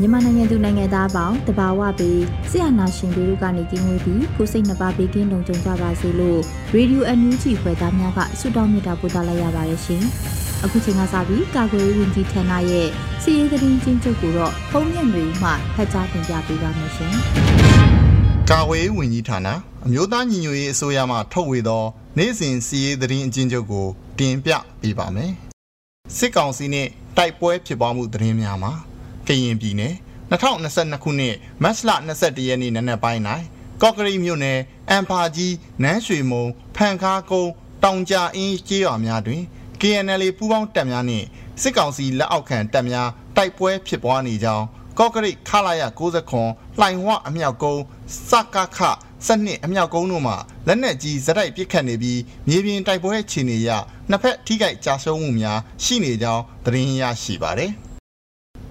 မြန်မာနိုင်ငံသူနိုင်ငံသားပေါင်းတဘာဝပြီးဆရာနာရှင်တို့ကနေကင်းဝေးပြီးကိုစိတ်နှပါပေးကင်းလုံခြုံကြပါစေလို့ရေဒီယိုအန်ယူဂျီဖွယ်သားများကဆုတောင်းမေတ္တာပို့သလိုက်ရပါတယ်ရှင်။အခုချိန်ကစပြီးကာကွယ်ရေးဝန်ကြီးဌာနရဲ့စီရေးသတင်းချင်းချုပ်ကိုတော့ဖုံးမြင့်တွေမှဖတ်ကြားတင်ပြပေးပါမယ်ရှင်။ကာကွယ်ရေးဝန်ကြီးဌာနအမျိုးသားညီညွတ်ရေးအစိုးရမှထုတ်ဝေသောနိုင်စဉ်စီရေးသတင်းအချင်းချုပ်ကိုတင်ပြပေးပါမယ်။စစ်ကောင်စီနှင့်တိုက်ပွဲဖြစ်ပွားမှုသတင်းများမှာ ကရင်ပြည်နယ်2022ခုနှစ်မတ်လ21ရက်နေ့နံနက်ပိုင်း၌ကော့ကရိမြို့နယ်အန်ဖာကြီးနန်းရွှေမုံဖန်ခါကုန်းတောင်ကြအင်းကျေးရွာများတွင် KNL ပူးပေါင်းတပ်များနှင့်စစ်ကောင်စီလက်အောက်ခံတပ်များတိုက်ပွဲဖြစ်ပွားနေကြောင်းကော့ကရိခလာရ69လှိုင်ဝအမြောက်ကုန်းစကခစနစ်အမြောက်ကုန်းတို့မှလက်နက်ကြီးဇက်တိုက်ပစ်ခတ်နေပြီးမြေပြင်တိုက်ပွဲအခြေအနေအရနှစ်ဖက်ထိခိုက်ကြဆုံးမှုများရှိနေကြောင်းသတင်းရရှိပါတယ်။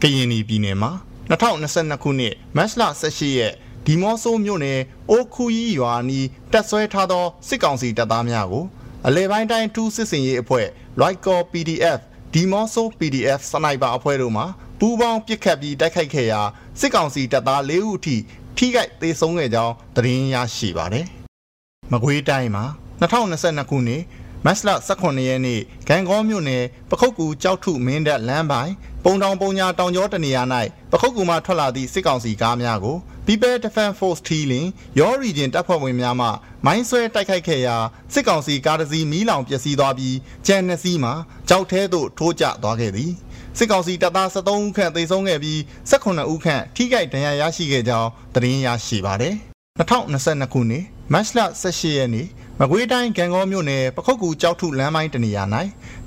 ကရင်ပြည်နယ်မှာ2022ခုနှစ်မတ်လ18ရက်ဒီမော့ဆိုးမြို့နယ်အိုခူကြီးရွာနီးတက်ဆွဲထားသောစစ်ကောင်စီတပ်သားများကိုအလဲပိုင်းတိုင်း2စစ်စင်ရေးအဖွဲ့ Lycor PDF ဒီမော့ဆိုး PDF စနိုက်ပါအဖွဲ့တို့မှပူးပေါင်းပစ်ခတ်ပြီးတိုက်ခိုက်ခဲ့ရာစစ်ကောင်စီတပ်သား၄ဦးအထိထိခိုက်သေဆုံးခဲ့ကြောင်းသတင်းရရှိပါတယ်။မကွေးတိုင်းမှာ2022ခုနှစ်မတ်လ18ရက်နေ့ဂံကောမြို့နယ်ပခုတ်ကူကြောက်ထုမင်းတပ်လမ်းပိုင်း ပုံတောင်ပုံညာတောင်ကျောတနေရာ၌ပခုတ်ကူမှထွက်လာသည့်စစ်ကောင်စီကားများကို People Defense Force ထီလင်ရော region တပ်ဖွဲ့ဝင်များမှမိုင်းဆွဲတိုက်ခိုက်ခဲ့ရာစစ်ကောင်စီကားတစ်စီးမီးလောင်ပျက်စီးသွားပြီးကြံနှစ်စီးမှာကြောက်ထဲသို့ထိုးကျသွားခဲ့သည်စစ်ကောင်စီတပ်သား73ဦးခန့်သေဆုံးခဲ့ပြီး18ဦးခန့်ထိခိုက်ဒဏ်ရာရရှိခဲ့ကြောင်းသတင်းရရှိပါသည်2022ခုနှစ်မတ်လ18ရက်နေ့ မကွေးတိုင်းကံကောမြို့နယ်ပခုတ်ကူကြောက်ထုလမ်းပိုင်းတနေရာ၌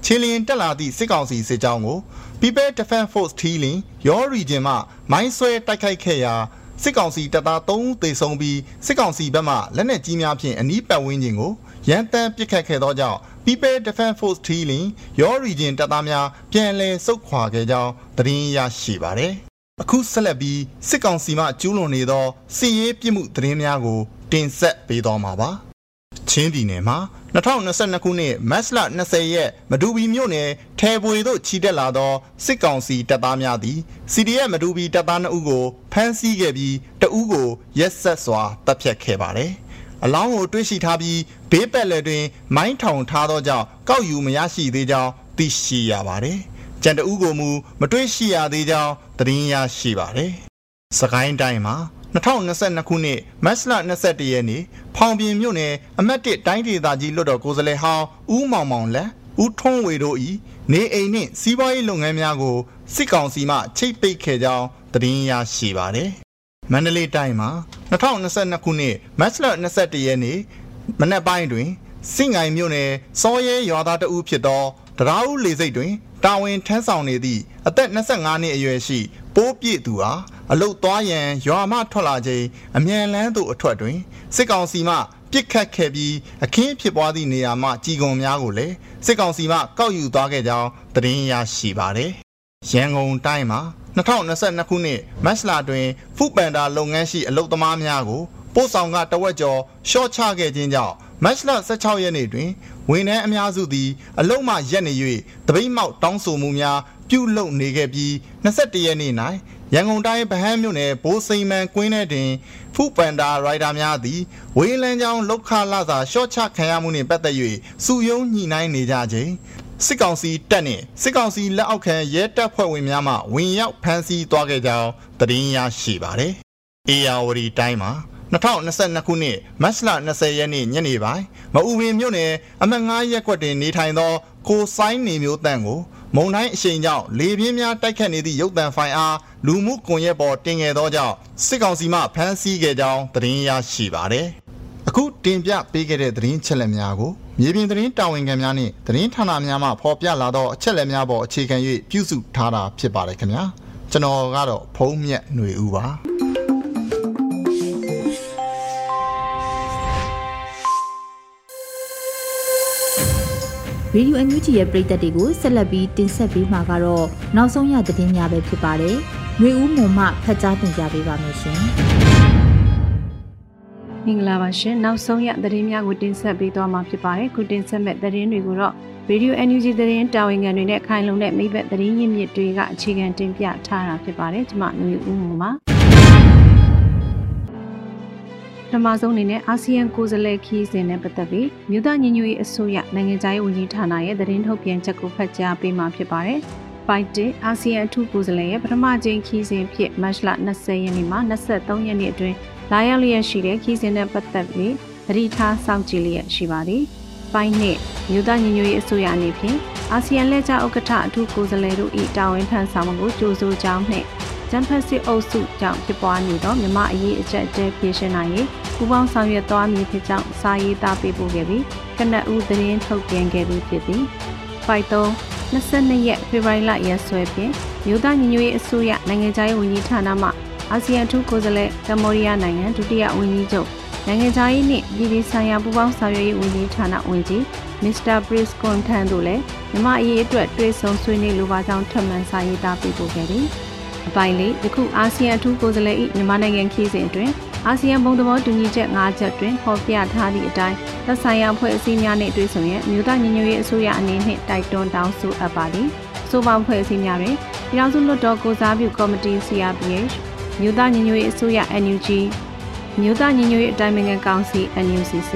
ခြေလျင်တက်လာသည့်စစ်ကောင်စီစစ်ကြောင်းကို People Defense Force ထီလင်ရော region မှမိုင်းဆွဲတိုက်ခိုက်ခဲ့ရာစစ်ကောင်စီတပ်သား3ဦးသေဆုံးပြီးစစ်ကောင်စီဘက်မှလက်နက်ကြီးများဖြင့်အနီးပတ်ဝန်းကျင်ကိုရန်တမ်းပစ်ခတ်ခဲ့သောကြောင့် People Defense Force ထီလင်ရော region တပ်သားများပြန်လည်ဆုတ်ခွာခဲ့ကြောင်းသတင်းရရှိပါသည်အခုဆက်လက်ပြီးစစ်ကောင်စီမှကျူးလွန်နေသောစစ်ရေးပြစ်မှုသတင်းများကို တင်ဆက်ပေးသွားမှာပါ ချင်းပြည်နယ်မှာ2022ခုနှစ်မတ်လ20ရက်မဒူဘီမြို့နယ်ထဲပွေသို့ခြိတက်လာသောစစ်ကောင်စီတပ်သားများသည် CDF မဒူဘီတပ်သား2ဦးကိုဖမ်းဆီးခဲ့ပြီးတဦးကိုရက်ဆက်စွာတပ်ဖြတ်ခဲ့ပါတယ်။အလောင်းကိုတွေ့ရှိထားပြီးဘေးပက်လက်တွင် မိုင်းထောင်ထားသောကြောင့်ကောက်ယူမရရှိသေးကြောင်းသိရှိရပါတယ်။ကြံတဦးကိုမူမတွေ့ရှိရသေးကြောင်းသတင်းရရှိပါတယ်။စကိုင်းတိုင်းမှာ 2022ခုနှစ်မတ်လ21ရက်နေ့ဖောင်ပြင်မြို့နယ်အမတ်1တိုင်းဒေသကြီးလွှတ်တော်ကိုယ်စားလှယ်ဟောင်းဦးမောင်မောင်လက်ဦးထွန်းဝေတို့၏နေအိမ်နှင့်စီးပွားရေးလုပ်ငန်းများကိုစစ်ကောင်စီမှချိတ်ပိတ်ခဲ့ကြောင်းသတင်းရရှိပါသည်။မန္တလေးတိုင်းမှာ2022ခုနှစ်မတ်လ21ရက်နေ့မနက်ပိုင်းတွင်စင်ငိုင်မြို့နယ်စောရဲရွာသားတဦးဖြစ်သောတရားဦးလေစိတ်တွင်တာဝန်ထမ်းဆောင်နေသည့်အသက်25နှစ်အရွယ်ရှိပိုးပြည့်သူဟာ အလုတ်သွားရန်ရွာမှထွက်လာချိန်အမြန်လန်းသို့အထွက်တွင်စစ်ကောင်စီမှပြစ်ခတ်ခဲ့ပြီးအခင်းဖြစ်ပွားသည့်နေရာမှကြီးကုံများကိုလည်းစစ်ကောင်စီမှကောက်ယူသွားခဲ့ကြောင်းသတင်းရရှိပါတယ်။ရန်ကုန်တိုင်းမှာ2022ခုနှစ်မတ်လတွင်ဖုပန်တာလုပ်ငန်းရှိအလုတ်သမားများကိုပို့ဆောင်ကတဝက်ကျော်ရှော့ချခဲ့ခြင်းကြောင့်မတ်လ16ရက်နေ့တွင်ဝန်ထမ်းအများစုသည် အလုံးမှရက်နေ၍တပိတ်မောက်တောင်းဆိုမှုများပြုလုပ်နေခဲ့ပြီး21ရက်နေ့၌ ရန်ကုန်တိုင်းဗဟန်းမြို့နယ်ဘိုးစိန်မန်ကွင်းထဲတွင်ဖူပန်ဒါရိုက်တာများသည်ဝေးလန်းချောင်းလောက်ခလာစာရှော့ချခံရမှုနှင့်ပတ်သက်၍စုယုံညှိနှိုင်းနေကြခြင်းစစ်ကောင်စီတပ်နှင့်စစ်ကောင်စီလက်အောက်ခံရဲတပ်ဖွဲ့ဝင်များမှဝင်ရောက်ဖမ်းဆီးသွားခဲ့ကြောင်းသတင်းရရှိပါတယ်။အေယာဝတီတိုင်းမှာ2022ခုနှစ်မတ်လ20ရက်နေ့ညနေပိုင်းမအူပင်မြို့နယ်အမှတ်9ရပ်ကွက်တွင်နေထိုင်သော ကိုဆိုင်နေမျိုးတန့်ကိုမုံတိုင်းအရှိန်ကြောင့်လေပြင်းများတိုက်ခတ်နေသည့်ရုပ်သံဖိုင်အားလူမှုကွန်ရက်ပေါ်တင်ခဲ့သောကြောင့်စစ်ကောင်စီမှဖမ်းဆီးခဲ့ကြောင်းသတင်းရရှိပါတယ်။အခုတင်ပြပေးခဲ့တဲ့သတင်းချက်လက်များကိုမြေပြင်သတင်းတာဝန်ခံများနှင့်သတင်းဌာနများမှဖော်ပြလာသောအချက်လက်များပေါ်အခြေခံ၍ပြုစုထားတာဖြစ်ပါတယ်ခင်ဗျာ။ကျွန်တော်ကတော့ဖုံးမြက်ຫນွေဦးပါ။ Radio NUG ရဲ့ပရိသတ်တွေကိုဆက်လက်ပြီးတင်ဆက်ပေးမှာကတော့နောက်ဆုံးရသတင်းများပဲဖြစ်ပါတယ်။ຫນွေဦးမုံမှဖတ်ကြားတင်ပြပေးပါမယ်ရှင်။ မင်္ဂလာပါရှင်နောက်ဆုံးရသတင်းများကိုတင်ဆက်ပေးသွားမှာဖြစ်ပါတယ်ခုတင်ဆက်မဲ့သတင်းတွေကိုတော့ Radio NUG သတင်းတာဝန်ခံတွေနဲ့ခိုင်လုံတဲ့မိဘသတင်းရင်းမြစ်တွေကအခြေခံတင်ပြထားတာဖြစ်ပါတယ်ကျွန်မຫນွေဦးမှုပါပ ထမဆုံးအနေနဲ့အာဆီယံကိုယ်စားလှယ်ခီးစဉ်နဲ့ပတ်သက်ပြီးမြို့သားညီညွတ်ရေးအစိုးရနိုင်ငံခြားရေးဝန်ကြီးဌာနရဲ့သတင်းထုတ်ပြန်ချက်ကိုဖတ်ကြားပေးမှာဖြစ်ပါတယ်။ပိုက်တစ်အာဆီယံအထူးကိုယ်စားလှယ်ရဲ့ပထမကြိမ်ခီးစဉ်ဖြစ်မတ်လ20ရက်နေ့မှ23ရက်နေ့အတွင်းလာရောက်လျက်ရှိတဲ့ခီးစဉ်နဲ့ပတ်သက်ပြီးသတိထားစောင့်ကြည့်လျက်ရှိပါသည်။ပိုင်းနှစ်မြို့သားညီညွတ်ရေးအစိုးရအနေဖြင့်အာဆီယံလက်ကျဥက္ကဋ္ဌအထူးကိုယ်စားလှယ်တို့၏တာဝန်ထမ်းဆောင်မှုကိုကြိုးဆိုကြောင်းနှင့် ဂျမ်ဖက်စစ်အုပ်စုကြောင့်ဖြစ်ပွားနေသောမြမအရေးအကျက်တဲဖြေရှင်းနိုင်ရေးပူးပေါင်းဆောင်ရွက်သွားမည်ဖြစ်ကြောင်းစာရေးသားပေးပို့ခဲ့ပြီးကနအူးသတင်းထုတ်ပြန်ခဲ့ပြီးဖြစ်သည်။ဖိုက်3 22ရက်ဖေဖော်ဝါရီလရက်စွဲဖြင့်မြို့သားညီညွတ်ရေးအစိုးရနိုင်ငံခြားရေးဝန်ကြီးဌာနမှအာဆီယံထူးကိုယ်စားလှယ်ကမ္ဘောဒီးယားနိုင်ငံဒုတိယဝန်ကြီးချုပ်နိုင်ငံခြားရေးနှင့်ပြည်ပဆိုင်ရာပူးပေါင်းဆောင်ရွက်ရေးဝန်ကြီးဌာနဝန်ကြီးမစ္စတာပရစ်ကွန်ထန်တို့လည်းမြမအရေးအတွက်တွေ့ဆုံဆွေးနွေးလိုပါကြောင်းထပ်မံစာရေးသားပေးပို့ခဲ့သည်။ အပိုင်းလေးယခုအာဆီယံအထူးကိုယ်စားလှယ်၏မြန်မာနိုင်ငံခီးစဉ်အတွင်းအာဆီယံဘုံသဘောတူညီချက်၅ချက်တွင်ဖော်ပြထားသည့်အတိုင်းသက်ဆိုင်ရာအဖွဲ့အစည်းများနှင့်တွေ့ဆုံရန်မြို့သားညီညွတ်ရေးအစိုးရအနေနှင့်တိုက်တွန်းတောင်းဆိုအပ်ပါသည်။ဆိုပါအဖွဲ့အစည်းများတွင်ပြည်ထောင်စုလွှတ်တော်ကိုစားပြုကော်မတီ CRPH မြို့သားညီညွတ်ရေးအစိုးရ NUG မြို့သားညီညွတ်ရေးအတိုင်းအမြံကောင်စီ NUCC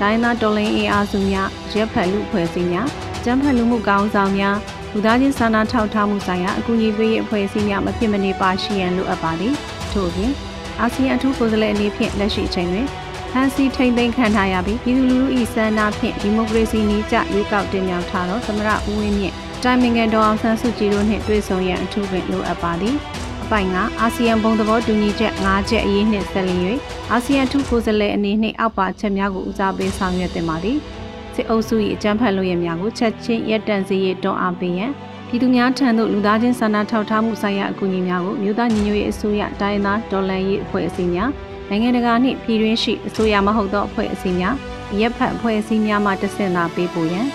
ဒိုင်းနာတော်လင်းအေးအားစုများရက်ဖက်လူဖွဲ့စည်းများကျန်းဖက်လူမှုကောင်းဆောင်များ လူသားချင်းစာနာထောက်ထားမှုဆိုင်ရာအကူအညီပေးရေးအဖွဲ့အစည်းများမဖြစ်မနေပါရှိရန်လိုအပ်ပါသည်ထို့အပြင်အာဆီယံအထူးကိုယ်စားလှယ်အနေဖြင့်လက်ရှိအချိန်တွင်ဖန်စီထိမ့်သိမ်းခံထားရပြီးပြည်သူလူထု၏စံနာဖြင့်ဒီမိုကရေစီနည်းကျရွေးကောက်တင်မြှောက်ထားသောသမရဦးဝင်းမြင့်တိုင်မင်ငံတော်အောင်ဆန်းစုကြည်တို့နှင့်တွေ့ဆုံရန်အထူးပင်လိုအပ်ပါသည်အပိုင်ကအာဆီယံဘုံသဘောတူညီချက်၅ချက်အရေးနှင့်ဆက်လျင်၍အာဆီယံထူးကိုယ်စားလှယ်အနေနှင့်အောက်ပါချက်များကိုဦးစားပေးဆောင်ရွက်တင်ပါသည် စစ်အုပ်စု၏အကြမ်းဖက်လုပ်ရများကိုချက်ချင်းရပ်တန့်စေရတွန်းအားပေးရန်ပြည်သူများထံသို့လူသားချင်းစာနာထောက်ထားမှုဆိုင်ရာအကူအညီများကိုမြို့သားညီညွတ်ရေးအစိုးရတိုင်းသားဒေါ်လန်ရေးအဖွဲ့အစည်းများနိုင်ငံတကာနှင့်ပြည်တွင်းရှိအစိုးရမဟုတ်သောအဖွဲ့အစည်းများရပ်ဖက်အဖွဲ့အစည်းများမှတဆင့်သာပေးပို့ရန်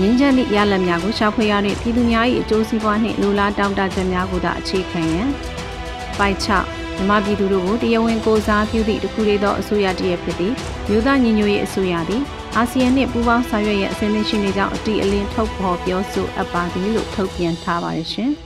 ငင်းချက်သည့်ရလဒ်များကိုရှာဖွေရသည့်ပြည်သူများ၏အကျိုးစီးပွားနှင့်လူလားတောင်းတချက်များကိုသာအခြေခံရန်ပိုက်ချမြမပြည်သူတို့ကိုတရားဝင်ကိုစားပြုသည့်တခုလေးသောအစိုးရတည်းဖြစ်သည့် မြို့သားညီညွတ်ရေးအစိုးရသည်အာဆီယံနှင့်ပူးပေါင်းဆောင်ရွက်ရအစင်းသင်းရှိနေကြောင်းအတိအလင်းထုတ်ဖော်ပြောဆိုအပ်ပါသည်လို့ထုတ်ပြန်ထားပါတယ်ရှင်။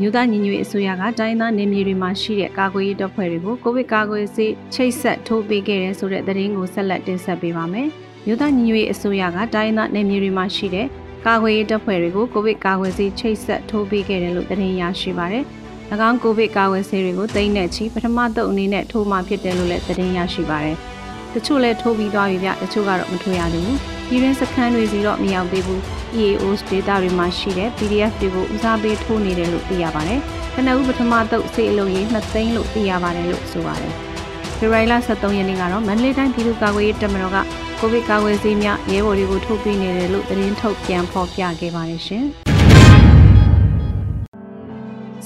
မြို့သားညီညွတ်ရေးအစိုးရကတိုင်းသားနေမြေတွေမှာရှိတဲ့ကာကွယ်ရေးတပ်ဖွဲ့တွေကိုကိုဗစ်ကာကွယ်ဆေးချိတ်ဆက်ထိုးပေးခဲ့တဲ့ဆိုတဲ့သတင်းကိုဆက်လက်တင်ဆက်ပေးပါမယ်။မြို့သားညီညွတ်ရေးအစိုးရကတိုင်းသားနေမြေတွေမှာရှိတဲ့ကာကွယ်ရေးတပ်ဖွဲ့တွေကိုကိုဗစ်ကာကွယ်ဆေးချိတ်ဆက်ထိုးပေးခဲ့တယ်လို့သတင်းရရှိပါတယ်။၎ င်းကိုဗစ်ကာကွယ်ဆေးတွေကိုတိမ့်တဲ့ချီပထမတုပ်အနေနဲ့ထိုးမှဖြစ်တယ်လို့လည်းသတင်းရရှိပါတယ်။တချို့လည်းထိုးပြီးသွားပြီဗျတချို့ကတော့မထိုးရသေးဘူး။ပြည်တွင်းစခန်းတွေစီတော့မရောက်သေးဘူး။ EAOs data တွေမှာရှိတဲ့ PDF တွေကိုဦးစားပေးထိုးနေတယ်လို့သိရပါတယ်။ခဏဦးပထမတုပ်ဆေးအလုံးကြီး2သိန်းလို့သိရပါတယ်လို့ဆိုပါတယ်။ဖေဖော်ဝါရီလ23ရက်နေ့ကတော့မန္တလေးတိုင်းပြည်သူ့ကာကွယ်ရေးတပ်မတော်ကကိုဗစ်ကာကွယ်ဆေးများရဲဘော်တွေကိုထုတ်ပေးနေတယ်လို့သတင်းထုတ်ပြန်ဖော်ပြခဲ့ပါတယ်ရှင်။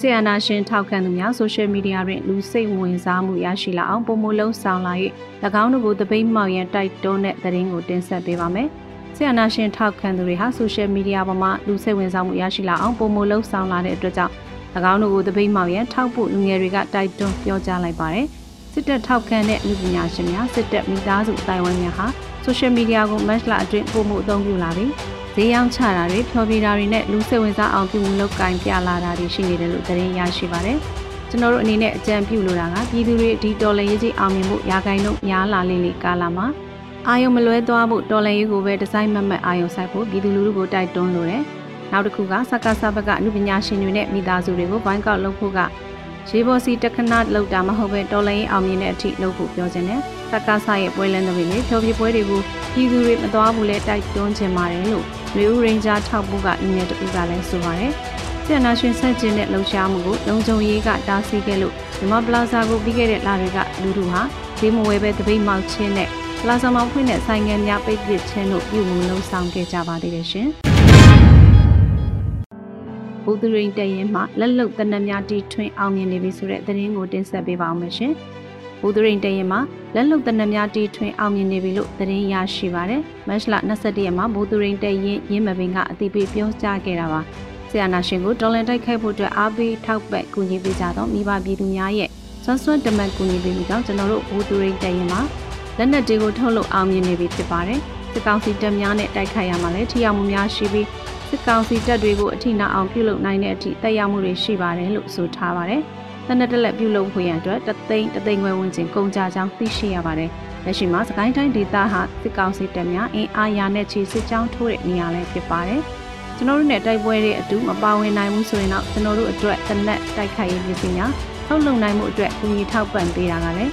ဆီယနာရှင်ထောက်ခံသူများဆိုရှယ်မီဒီယာတွင်လူစိတ်ဝင်စားမှုရရှိလာအောင်ပုံမလုံးဆောင်လာ၍၎င်းတို့ကိုတပိတ်မောက်ရန်တိုက်တွန်းတဲ့သတင်းကိုတင်ဆက်ပေးပါမယ်။ဆီယနာရှင်ထောက်ခံသူတွေဟာဆိုရှယ်မီဒီယာပေါ်မှာလူစိတ်ဝင်စားမှုရရှိလာအောင်ပုံမလုံးဆောင်လာတဲ့အတွက်ကြောင့်၎င်းတို့ကိုတပိတ်မောက်ရန်ထောက်ဖို့လူငယ်တွေကတိုက်တွန်းပြောကြားလိုက်ပါတယ်။စစ်တပ်ထောက်ခံတဲ့လူပညာရှင်များစစ်တပ်မိသားစုတိုင်ဝမ်များဟာဆိုရှယ်မီဒီယာကိုမတ်လအတွင်းပုံမှုအသုံးပြုလာပြီး ဈေးရောင်းချတာတွေဖျော်ဖြေတာတွေနဲ့လူစိတ်ဝင်စားအောင်ပြုမှုလုပ်ကင်ပြလာတာတွေရှိနေတယ်လို့သတင်းရရှိပါတယ်။ကျွန်တော်တို့အနေနဲ့အကြံပြုလိုတာကပြည်သူတွေဒီတော်လှန်ရေးကြီးအောင်မြင်မှုရာဂိုင်းတို့များလာလိမ့်လေကာလာမှာအာယုံမလွဲသွားဖို့တော်လန်ရေးကိုပဲဒီဇိုင်းမမတ်အာယုံဆိုင်ဖို့ပြည်သူလူထုကိုတိုက်တွန်းလိုတယ်။နောက်တစ်ခုကစက္ကစဘကအမှုပညာရှင်တွေနဲ့မိသားစုတွေကိုဘိုင်းကောက်လုပ်ဖို့ကရေဘော်စီတက္ကနာလောက်တာမဟုတ်ပဲတော်လိုင်းအောင်မြင်တဲ့အထိလုပ်ဖို့ပြောခြင်းနဲ့တက္ကဆရဲ့ပွဲလန်းတွေနဲ့ဖြောပြပွဲတွေကိုပြည်သူတွေမသွားဘူးလဲတိုက်တွန်းခြင်းပါတယ်လို့ မျိုးဦးရင်းကြားထောက်ဖို့ကအင်းရဲ့တူကလည်းဆိုပါတယ်။ဆီယနာရှင်ဆက်ကျင်းတဲ့လှုပ်ရှားမှုကိုလုံခြုံရေးကတားဆီးခဲ့လို့မြမပလာဇာကိုပြီးခဲ့တဲ့လတွေကလူလူဟာဈေးမဝဲပဲတပိတ်မောက်ချင်းနဲ့ပလာဇာမောင်ဖွင့်တဲ့ဆိုင်ငံများပိတ်ပစ်ခြင်းတို့ပြုမှုလုံးဆောင်ခဲ့ကြပါသေးတယ်ရှင်။ဘူသူရိန်တရင်မှလက်လုံတနက်များတီထွင်အောင်မြင်နေပြီဆိုတဲ့သတင်းကိုတင်ဆက်ပေးပါအောင်ရှင်။ ဘူသူရိန်တရင်မှလက်လုံတနက်များတီထွင်အောင်မြင်နေပြီလို့သတင်းရရှိပါတယ်။မတ်လ22ရက်မှာဘူသူရိန်တရင်ရင်းမပင်ကအတိပေးပြောကြားခဲ့တာပါ။ဆီယနာရှင်ကိုတော်လန်တိုက်ခိုက်ဖို့အတွက်အားပေးထောက်ပံ့ကူညီပေးကြသောမိဘပြည်သူများရဲ့ဆွမ်းဆွမ်းတမန်ကူညီပေးပြီးတော့ကျွန်တော်တို့ဘူသူရိန်တရင်မှာလက်နက်တွေကိုထုတ်လုပ်အောင်မြင်နေပြီဖြစ်ပါတယ်။စစ်ကောင်စီတပ်များနဲ့တိုက်ခိုက်ရမှာလည်းထိရောက်မှုများရှိပြီးစစ်ကောင်စီတပ်တွေကိုအထိနာအောင်ပြုလုပ်နိုင်တဲ့အထိတက်ရောက်မှုတွေရှိပါတယ်လို့ဆိုထားပါတယ်။ တနက်တက်လက်ပြုလုပ်ဖို့ရန်အတွက်တသိန်းတသိန်းခွဲဝန်းကျင်ကုန်ကြကြောင်းသိရှိရပါတယ်။လက်ရှိမှာစကိုင်းတိုင်းဒေသဟာစစ်ကောင်စီတပ်များအင်အားရာနဲ့ချီစစ်ကြောင်းထိုးတဲ့နေရာလည်းဖြစ်ပါတယ်။ကျွန်တော်တို့နဲ့တိုက်ပွဲတွေအတူမပါဝင်နိုင်ဘူးဆိုရင်တော့ကျွန်တော်တို့အတွက်တနက်တိုက်ခိုက်ရေးပစ္စည်းများထုတ်လုပ်နိုင်မှုအတွက်ကူညီထောက်ပံ့ပေးတာကလည်း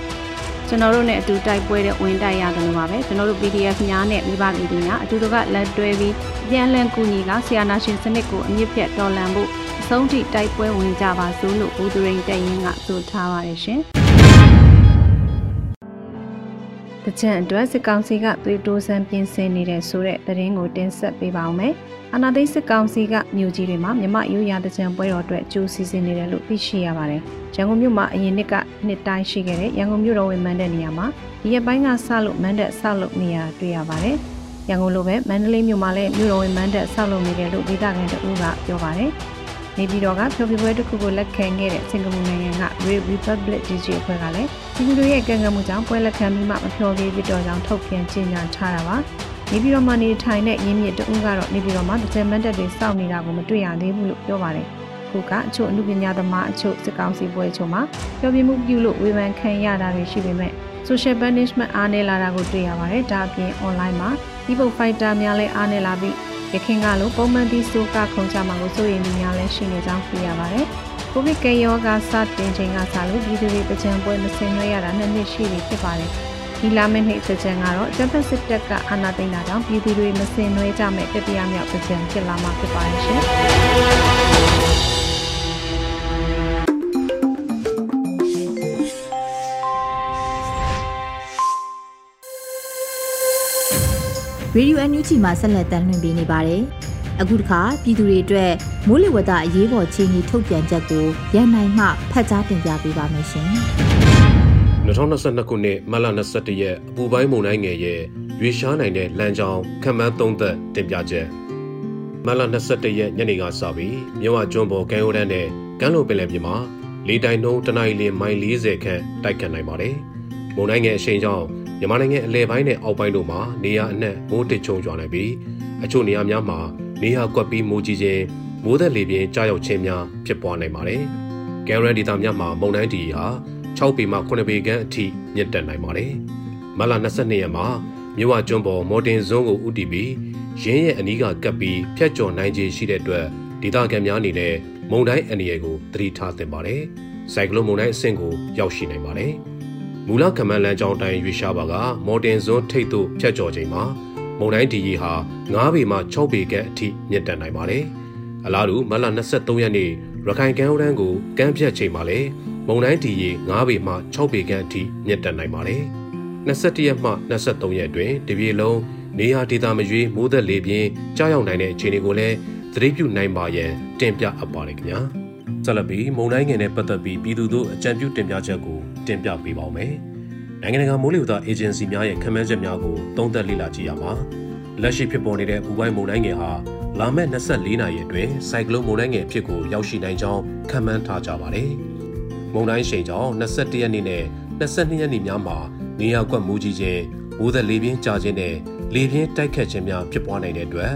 ကျွန်တော်တို့နဲ့အတူတိုက်ပွဲတဲ့ဝင်တိုက်ရတယ်လို့ပါပဲကျွန်တော်တို့ PDF များနဲ့မိဘပြည်သူများအတူတကလက်တွဲပြီးပြန်လည်ကူညီကဆီယာနာရှင်စနစ်ကိုအမြင့်ဖြတ်တော်လှန်ဖို့အ ဆုံးထိတိုက်ပွဲဝင်ကြပါစို့လို့ဘူသူရင်တက်ရင်ကဆိုထားပါတယ်ရှင်တကြံအတွက်စစ်ကောင်စီကသွေးတိုးစမ်းပြင်ဆင်နေတဲ့ဆိုတဲ့သတင်းကိုတင်ဆက်ပေးပါောင်းမယ်။အာနာသိစစ်ကောင်စီကမြို့ကြီးတွေမှာမြမရိုးရာတကြံပွဲတော်အတွက်ကြိုးစီစဉ်နေတယ်လို့သိရှိရပါတယ်။ရန်ကုန်မြို့မှာအရင်နှစ်ကနှစ်တိုင်းရှိခဲ့တဲ့ရန်ကုန်မြို့တော်ဝင်မန်းတဲ့နေရာမှာဒီရက်ပိုင်းကစလို့မန်းတဲ့ဆောက်လုပ်နေရတွေ့ရပါတယ်။ရန်ကုန်လိုပဲမန္တလေးမြို့မှာလည်းမြို့တော်ဝင်မန်းတဲ့ဆောက်လုပ်နေတယ်လို့ဒေသခံတအူးကပြောပါတယ်။ နေပြည်တော်ကဖျော်ဖြေပွဲတစ်ခုကိုလက်ခံခဲ့တဲ့စင်ကာပူနိုင်ငံက Red Republic DJ အဖွဲ့ကလည်းဒီလူတွေရဲ့ကံကံမှုကြောင့်ပွဲလက်ခံပြီးမှမဖျော်ဖြေဖြစ်တော့ကြောင်းထုတ်ပြန်ကြေညာထားတာပါနေပြည်တော်မှာနေထိုင်တဲ့ရင်းမြစ်တဦးကတော့နေပြည်တော်မှာတစ်ချက်မတ်တက်တွေစောင့်နေတာကိုမတွေ့ရသေးဘူးလို့ပြောပါတယ်ခုကအချို့အမှုပညာသမားအချို့စစ်ကောင်စီပွဲချို့မှာပျော်ပြမှုပြုလို့ဝေဖန်ခံရတာတွေရှိပေမဲ့ social punishment အားနည်းလာတာကိုတွေ့ရပါတယ်ဒါအပြင် online မှာ e-book fighter များလည်းအားနည်းလာပြီး ရခင်ကလိုပုံမှန်ပြီးစိုးကခုံချမှာကိုစိုးရိမ်မှုများလည်းရှိနေကြောင်းသိရပါတယ်။ကိုဗစ်ကရောဂါစတင်ချိန်ကစလို့ပြည်သူတွေပကြံပွဲမဆင်နွှဲရတာနှစ်နှစ်ရှိပြီဖြစ်ပါတယ်။ဒီလာမယ့်နေ့ပကြံကတော့ဂျပန်စစ်တပ်ကအာဏာသိမ်းတာကြောင့်ပြည်သူတွေမဆင်နွှဲကြမဲ့တတိယမြောက်ပကြံဖြစ်လာမှာဖြစ်ပါ တယ်ရှင်။ Radio NUG မှာဆက်လက်တင်ပြနေပါတယ်။အခုတစ်ခါပြည်သူတွေအတွက်မိုးလေဝသအရေးပေါ်ချိန်ကြီးထုတ်ပြန်ချက်ကိုရန်နိုင်မှဖတ်ကြားတင်ပြပေးပါမယ်ရှင်။2022ခုနှစ်မတ်လ21ရက်အပူပိုင်းမုန်တိုင်းငယ်ရဲ့ရွေရှားနိုင်တဲ့လမ်းကြောင်းခံမှန်းသုံးသက်တင်ပြချက်မတ်လ21ရက်ညနေကစပြီးမြဝကျွန်းပေါ်ကမ်းရိုးတန်းနဲ့ကမ်းလွန်ပင်လယ်ပြင်မှာလေတိုင်နှုန်းတနအီလမိုင်40ခန့်တိုက်ခတ်နိုင်ပါတယ်။မုန်တိုင်းငယ်အရှိန်ကြောင့် မြန်မာနိုင်ငံအလဲပိုင်းနဲ့အောက်ပိုင်းတို့မှာနေရာအနှံ့မိုးတစ်ချုံရွာနိုင်ပြီးအချို့နေရာများမှာနေရာကွက်ပြီးမိုးကြီးခြင်းမိုးသက်လေပြင်းကြားရောက်ခြင်းများဖြစ်ပွားနိုင်ပါတယ်။ကယ်ရန်ဒေတာများမှာမုန်တိုင်းတီဟာ6ပေမှ9ပေခန့်အထိမြင့်တက်နိုင်ပါတယ်။မလ22ရက်မှာမြို့ဝကျွန်းပေါ်မော်တင်ဇွန်းကိုဥတီပြီးရင်းရဲ့အနီးကကပ်ပြီးဖျက်ကျော်နိုင်ခြင်းရှိတဲ့အတွက်ဒေသခံများအနေနဲ့မုန်တိုင်းအန္တရာယ်ကိုသတိထားသင့်ပါတယ်။စိုက်ကလုန်းမုန်တိုင်းအဆင့်ကိုရောက်ရှိနိုင်ပါတယ်။ မူလကမန်းလန်းကြောင်းတိုင်းရွေရှားပါကမော်တင်ဇွန်းထိတ်သို့ဖြတ်ကျော်ချိန်မှာမုန်တိုင်းဒီရီဟာ9ပေမှ6ပေခန့်အထိမြင့်တက်နိုင်ပါတယ်။အလားတူမလ23ရက်နေ့ရခိုင်ကမ်းရိုးတန်းကိုကမ်းဖြတ်ချိန်မှာလည်းမုန်တိုင်းဒီရီ9ပေမှ6ပေခန့်အထိမြင့်တက်နိုင်ပါတယ်။21ရက်မှ23ရက်အတွင်းတပြေလုံးနေရာဒေသမရွေးမိုးသက်လေပြင်းကြားရောက်နိုင်တဲ့အခြေအနေကိုလည်းသတိပြုနိုင်ပါရန်တင်ပြအပ်ပါတယ်ခင်ဗျာ။ ဆက်လက်ပြီးမုံတိုင်းငယ်နဲ့ပတ်သက်ပြီးပြည်သူတို့အကြံပြုတင်ပြချက်ကိုတင်ပြပေးပါောင်းမယ်။နိုင်ငံတကာမိုးလေဝသအေဂျင်စီများရဲ့ခန့်မှန်းချက်များကိုသုံးသပ်လေ့လာကြည့်ရမှာလက်ရှိဖြစ်ပေါ်နေတဲ့ပူပိုင်းမုန်တိုင်းငယ်ဟာလာမယ့်24နာရီအတွင်းစိုက်ကလုန်းမုန်တိုင်းငယ်အဖြစ်ကိုရောက်ရှိနိုင်ကြောင်းခန့်မှန်းထားကြပါတယ်။မုန်တိုင်းရှိန်ကြောင့်21ရက်နေ့နဲ့22ရက်နေ့များမှာနေရာကွက်မူးကြီးခြင်း၊မိုးသက်လေပြင်းကျခြင်းနဲ့လေပြင်းတိုက်ခတ်ခြင်းများဖြစ်ပွားနိုင်တဲ့အတွက်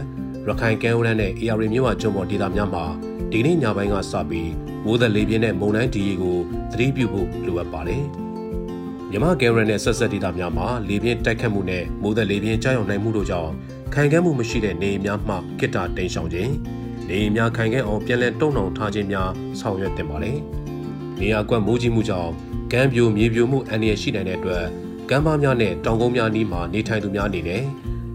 ရခိုင်ကမ်းရိုးတန်းနဲ့ AR မြို့ဝကျွန်းပေါ်ဒေသများမှာဒီနေ့ညပိုင်းကစပြီးမိုးသက်လေပြင်းနဲ့မုန်တိုင်းဒီရီကိုသတိပြုဖို့လိုအပ်ပါတယ်။မြမကဲရန်နဲ့ဆက်ဆက်ဒေသများမှာလေပြင်းတိုက်ခတ်မှုနဲ့မိုးသက်လေပြင်းကြောက်ရွံ့နိုင်မှုတို့ကြောင့်ခိုင်ခန့်မှုမရှိတဲ့နေများမှကိတ္တတိန်ရှောင်ခြင်းနေများခိုင်ခန့်အောင်ပြန်လည်တုံ့နှောင်ထားခြင်းများဆောင်ရွက်တင်ပါလေ။နေရာကွက်မိုးကြီးမှုကြောင့်ကမ်းပြိုမြေပြိုမှုအန္တရာယ်ရှိနိုင်တဲ့အတွက်ကမ်းပါးများနဲ့တောင်ကုန်းများနီးမှာနေထိုင်သူများအနေနဲ့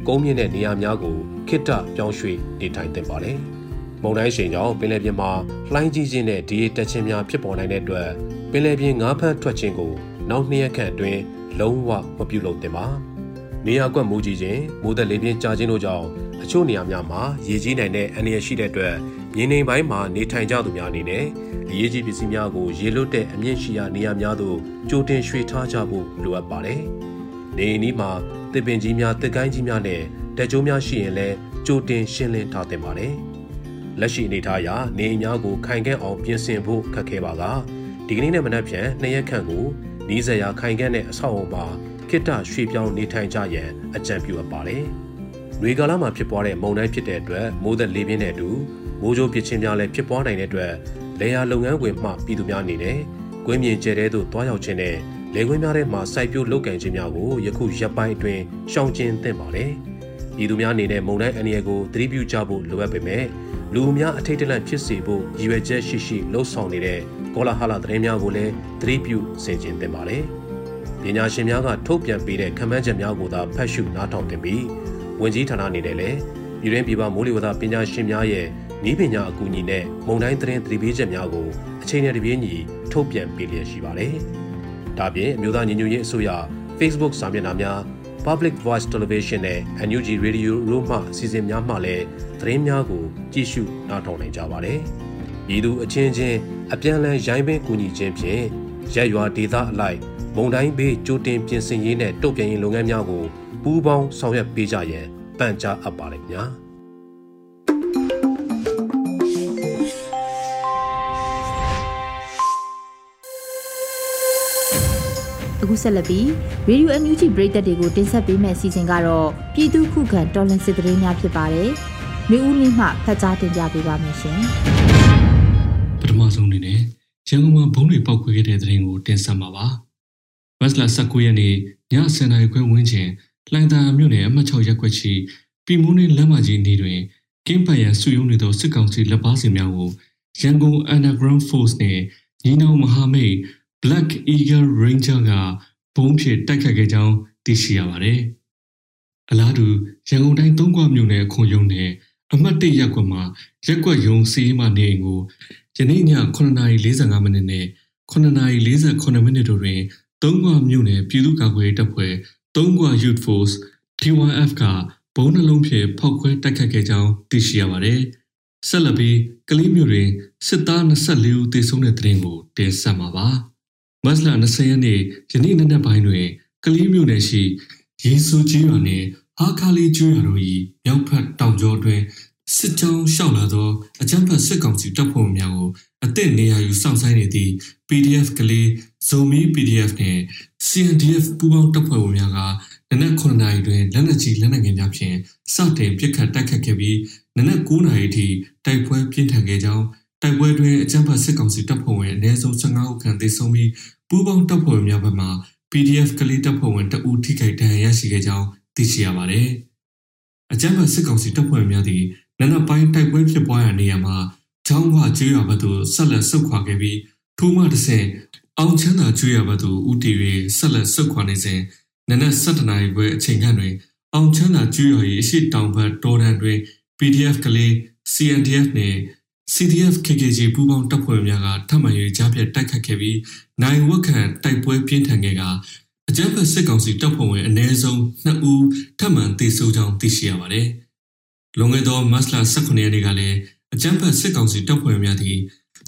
ကုန်းမြင့်တဲ့နေရာများကို ခိတ္တပြောင်းရွှေ့နေထိုင်သင့်ပါတယ်။မုန်တိုင်းရှိန်ကြောင့်ပင်လယ်ပြင်မှာလှိုင်းကြီးခြင်းနဲ့ဒီတက်ခြင်းများဖြစ်ပေါ်နိုင်တဲ့အတွက်ပင်လယ်ပြင်ငါးဖမ်းထွက်ခြင်းကိုနောက်နှစ်ရက်ခန့်အတွင်းလုံးဝမပြုလုပ်သင့်ပါ။နေရာကွက်မိုးကြီးခြင်းမိုးသက်လေပြင်းကျခြင်းတို့ကြောင့်အချို့နေရာများမှာရေကြီးနိုင်တဲ့အန္တရာယ်ရှိတဲ့အတွက်မြေနေပိုင်းမှာနေထိုင်ကြသူများအနေနဲ့အရေးကြီးပစ္စည်းများကိုရေလွတ်တဲ့အမြင့်ရှိရာနေရာများသို့ကြိုတင်ရွှေ့ထားကြဖို့လိုအပ်ပါတယ်။နေနီးမှာတစ်ပင်ကြီးများတစ်ကိုင်းကြီးများနဲ့ တက်ကြိုးများရှိရင်လည်းကြိုတင်ရှင်းလင်းထားသင့်ပါတယ်။လက်ရှိအနေထားအရနေအိမ်များကိုခိုင်ခန့်အောင်ပြင်ဆင်ဖို့ခက်ခဲပါကဒီကနေ့နဲ့မနက်ဖြန်နှစ်ရက်ခန့်ကိုနီးစပ်ရာခိုင်ခန့်တဲ့အဆောက်အအုံမှာခိတ္တရွှေ့ပြောင်းနေထိုင်ကြရန်အကြံပြုအပ်ပါတယ်။ရေကာလမှာဖြစ်ပွားတဲ့မုန်တိုင်းဖြစ်တဲ့အတွက်မိုးသက်လေပြင်းတဲ့အတူမိုးကြိုးပစ်ခြင်းများလည်းဖြစ်ပွားနိုင်တဲ့အတွက်လေယာလုပ်ငန်းဝင်မှပြည်သူများအနေနဲ့ကွင်းမြင်ကျဲတဲ့သို့တွားရောက်ခြင်းနဲ့လေကွင်းများထဲမှာစိုက်ပျိုးလုပ်ကင်ခြင်းများကိုယခုရက်ပိုင်းအတွင်းရှောင်ကျဉ်သင့်ပါတယ်။ ပြည်သူများအနေနဲ့မုန်တိုင်းအန္တရာယ်ကိုသတိပြုကြဖို့လိုအပ်ပေမဲ့လူအများအထိတ်တလန့်ဖြစ်စေဖို့ရည်ရွယ်ချက်ရှိရှိလှုံ့ဆော်နေတဲ့ကောလာဟလသတင်းများကိုလည်းသတိပြုဆင်ခြင်သင့်ပါတယ်။ပညာရှင်များကထုတ်ပြန်ပေးတဲ့ခန့်မှန်းချက်များကိုသာဖတ်ရှုနားထောင်သင့်ပြီးဝင်ကြီးဌာနအနေနဲ့လည်းပြည်တွင်းပြည်ပမိုးလေဝသပညာရှင်များရဲ့ဤပညာအကူအညီနဲ့မုံတိုင်းသတင်းသတိပေးချက်များကိုအချိန်နဲ့တပြေးညီထုတ်ပြန်ပေးလျက်ရှိပါတယ်။ဒါပြင်အမျိုးသားညီညွတ်ရေးအစိုးရ Facebook စာမျက်နှာများ Public Voice Television နဲ့ NUG Radio တို့မှအစီအစဉ်များမှလည်းသတင်းများကိုကြည့်ရှုနားထောင်နိုင်ကြပါတယ်။ဤသူအချင်းချင်းအပြန်အလှန်ရိုင်းပင်ကူညီခြင်းဖြင့်ရက်ရွာဒေသအလိုက်မုံတိုင်းဘေးကြိုတင်ပြင်ဆင်ရေးနဲ့တုတ်ပြန်ရေးလုပ်ငန်းများကိုပူးပေါင်းဆောင်ရွက်ပေးကြရန်ပန်ကြားအပ်ပါလိမ့်များ။ အခုဆက်လက်ပြီး Radio NUG ပရိသတ်တွေကိုတင်ဆက်ပေးမယ့်အစီအစဉ်ကတော့ပြည်သူခုခံတော်လှန်စစ်တရင်များဖြစ်ပါတယ်။မြို့ဦးလင်းမှဖတ်ကြားတင်ပြပေးပါမယ်ရှင်။ပထမဆုံးအနေနဲ့ရန်ကုန်မှာဘုံတွေပောက်ခွေခဲ့တဲ့တရင်ကိုတင်ဆက်မှာပါ။မတ်လ19ရက်နေ့ည10:00နာရီခွဲဝန်းကျင်လှိုင်သာမြို့နယ်အမှတ်6ရပ်ကွက်ရှိပြည်မုန်းနေလမ်းမကြီးနေတွင်ကင်းပန်ရန်စုယုံနေသောစစ်ကောင်စီလက်ပါစီများကိုရန်ကုန် Underground Force နဲ့ညီနောင်မဟာမိတ် Black Eagle Ranger ကဘုံဖြင့်တိုက်ခတ်ခဲ့ကြောင်းသိရှိရပါတယ်။အလားတူရန်ကုန်တိုင်းသုံးခွမြို့နယ်ခွန်ယုံနယ်အမှတ်၁ရပ်ကွက်မှာရက်ကွက်ယုံစီးမှနေအိမ်ကိုယနေ့ည9:45မိနစ်နဲ့9:48မိနစ်တို့တွင်သုံးခွမြို့နယ်ပြည်သူ့ကာကွယ်တပ်ဖွဲ့သုံးခွ Youth Force T1F ကဘုံနှလုံးဖြင့်ဖောက်ခွဲတိုက်ခတ်ခဲ့ကြောင်းသိရှိရပါတယ်။ဆက်လက်ပြီးကလေးမျိုးတွင်စစ်သား24ဦးသေဆုံးတဲ့တဲ့ရင်ကိုတင်ဆက်မှာပါ။ မတ်လ20ရက်နေ့ယနေ့နက်နက်ပိုင်းတွင်ကလေးမြို့နယ်ရှိရေဆိုးကြီးရွာနှင့်ဟာခါလီကျွန်းရွာတို့၏မြောက်ဖက်တောင်ကျောတွင်စစ်ကြောင်းရှောက်လာသောအကြမ်းဖက်စစ်ကောင်စီတပ်ဖွဲ့များကိုအသင့်နေရာယူစောင့်ဆိုင်နေသည့် PDF ကလေးဇိုမီ PDF နှင့် CNDF ပူးပေါင်းတပ်ဖွဲ့ဝင်များကနနက်9နာရီတွင်လက်နက်ကြီးလက်နက်ငယ်များဖြင့်စတင်ပစ်ခတ်တိုက်ခတ်ခဲ့ပြီးနနက်9နာရီထိတိုက်ပွဲပြင်းထန်ခဲ့ကြောင်း တိုက်ပွဲတွင်အကြမ်းဖက်စစ်ကောင်စီတပ်ဖွဲ့ဝင်အနည်းဆုံး15ဦးခန့်သေဆုံးပြီးပူးပေါင်းတပ်ဖွဲ့များဘက်မှ PDF ကလေးတပ်ဖွဲ့ဝင်တအူထိခိုက်ဒဏ်ရာရရှိခဲ့ကြောင်းသိရှိရပါတယ်။အကြမ်းဖက်စစ်ကောင်စီတပ်ဖွဲ့များသည်နနက်ပိုင်းတိုက်ပွဲဖြစ်ပွားရာနေရာမှာချောင်းခွကျွေးရွာဘက်သို့ဆက်လက်ဆုတ်ခွာခဲ့ပြီးထိုးမှတစ်ဆင့်အောင်ချမ်းသာကျွေးရွာဘက်သို့ဦးတည်၍ဆက်လက်ဆုတ်ခွာနေစဉ်နနက်7:00နာရီခွဲအချိန်ခန့်တွင်အောင်ချမ်းသာကျွေးရွာ၏အရှိတောင်ဘက်တော်တန်တွင် PDF ကလေး CNDF နှင့် CDF KKG ပူးပေါင်းတပ်ဖွဲ့များကထပ်မံ၍ကြားပြတ်တိုက်ခတ်ခဲ့ပြီးနိုင်ဝက်ခံတိုက်ပွဲပြင်းထန်ခဲ့ကအကြမ်းဖက်စစ်ကောင်စီတပ်ဖွဲ့ဝင်အ ਨੇ ဆုံး2ဦးထပ်မံသေဆုံးကြောင်းသိရှိရပါတယ်။လွန်ခဲ့သောမတ်လ18ရက်နေ့ကလည်းအကြမ်းဖက်စစ်ကောင်စီတပ်ဖွဲ့များသည့်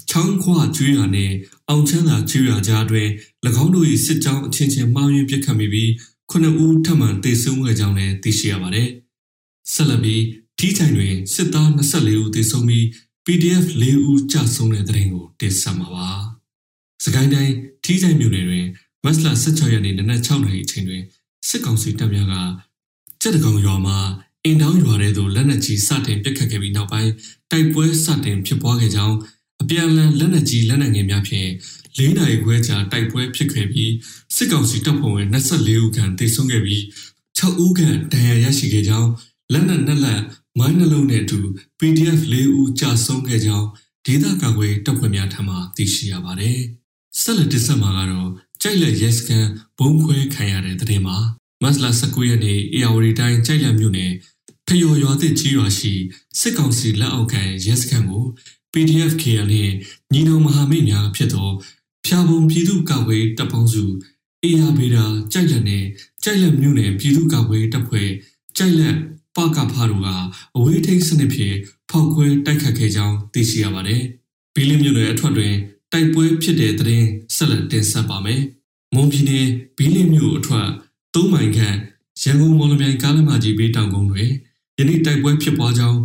ချောင်းခွကျွေးရနှင့်အောင်ချမ်းသာကျွေးရကြားတွင်၎င်းတို့၏စစ်ကြောင်းအချင်းချင်းမှားယွင်းပစ်ခတ်မိပြီး9ဦးထပ်မံသေဆုံးခဲ့ကြောင်းလည်းသိရှိရပါတယ်။ဆက်လက်ပြီးထီးချိုင်တွင်စစ်သား24ဦးသေဆုံးပြီး PDF ၄ဦးကြဆုံးတဲ့တဲ့ရင်ကိုတင်ဆက်မှာပါ။စကိုင်းတိုင်းထီးဆိုင်မြို့နယ်တွင်မတ်လ16ရက်နေ့နနက်6နာရီအချိန်တွင်စစ်ကောင်စီတပ်များကကြက်တကောင်ရွာမှာအင်တောင်းရွာထဲသို့လက်နက်ကြီးစတင်ပစ်ခတ်ခဲ့ပြီးနောက်ပိုင်းတိုက်ပွဲစတင်ဖြစ်ပွားခဲ့ကြောင်းအပြန်အလှန်လက်နက်ကြီးလက်နက်ငယ်များဖြင့်၄နိုင်ခွဲကြာတိုက်ပွဲဖြစ်ခဲ့ပြီးစစ်ကောင်စီတပ်ဖွဲ့ဝင်24ဦးခန့်တိုက်ဆုံခဲ့ပြီး6ဦးခန့်ဒဏ်ရာရရှိခဲ့ကြောင်းလက်နက်နှစ်လက် မိုင်းနှလုံးနဲ့အတူ PDF ၄ဦးကြာဆုံးခဲ့ကြောင်းဒေသကာကွယ်တပ်ဖွဲ့များထံမှသိရှိရပါတယ်။ဆက်လက်တင်ဆက်မှာကတော့ကြိုက်လက်ရဲစကန်ဘုံခွဲခံရတဲ့တဲ့မှာမတ်လ19ရက်နေ့အေယာဝတီတိုင်းကြိုက်လက်မြို့နယ်ဖျော်ရွာသစ်ကြီးရွာရှိစစ်ကောင်စီလက်အောက်ခံရဲစခန်းကို PDF KL နဲ့ညီနောင်မဟာမိတ်များဖြစ်သောဖျာပုံပြည်သူ့ကာကွယ်တပ်ပေါင်းစုအေယာဗေဒာကြိုက်လက်နဲ့ကြိုက်လက်မြို့နယ်ပြည်သူ့ကာကွယ်တပ်ဖွဲ့ကြိုက်လက် ပကဖာတို့ကအဝေးထိန်းစနစ်ဖြင့်ဖောက်ခွဲတိုက်ခတ်ခဲ့ကြောင်းသိရှိရပါတယ်။ဘီလင်းမြို့နယ်အထွတ်တွင်တိုက်ပွဲဖြစ်တဲ့တဲ့ရင်ဆက်လက်တင်ဆက်ပါမယ်။မွန်ပြည်နယ်ဘီလင်းမြို့အထွတ်၃မိုင်ခန့်ရန်ကုန်မော်လမြိုင်ကားလမ်းမကြီးဘေးတောင်ကုန်းတွင်ယနေ့တိုက်ပွဲဖြစ်ပွားကြောင်း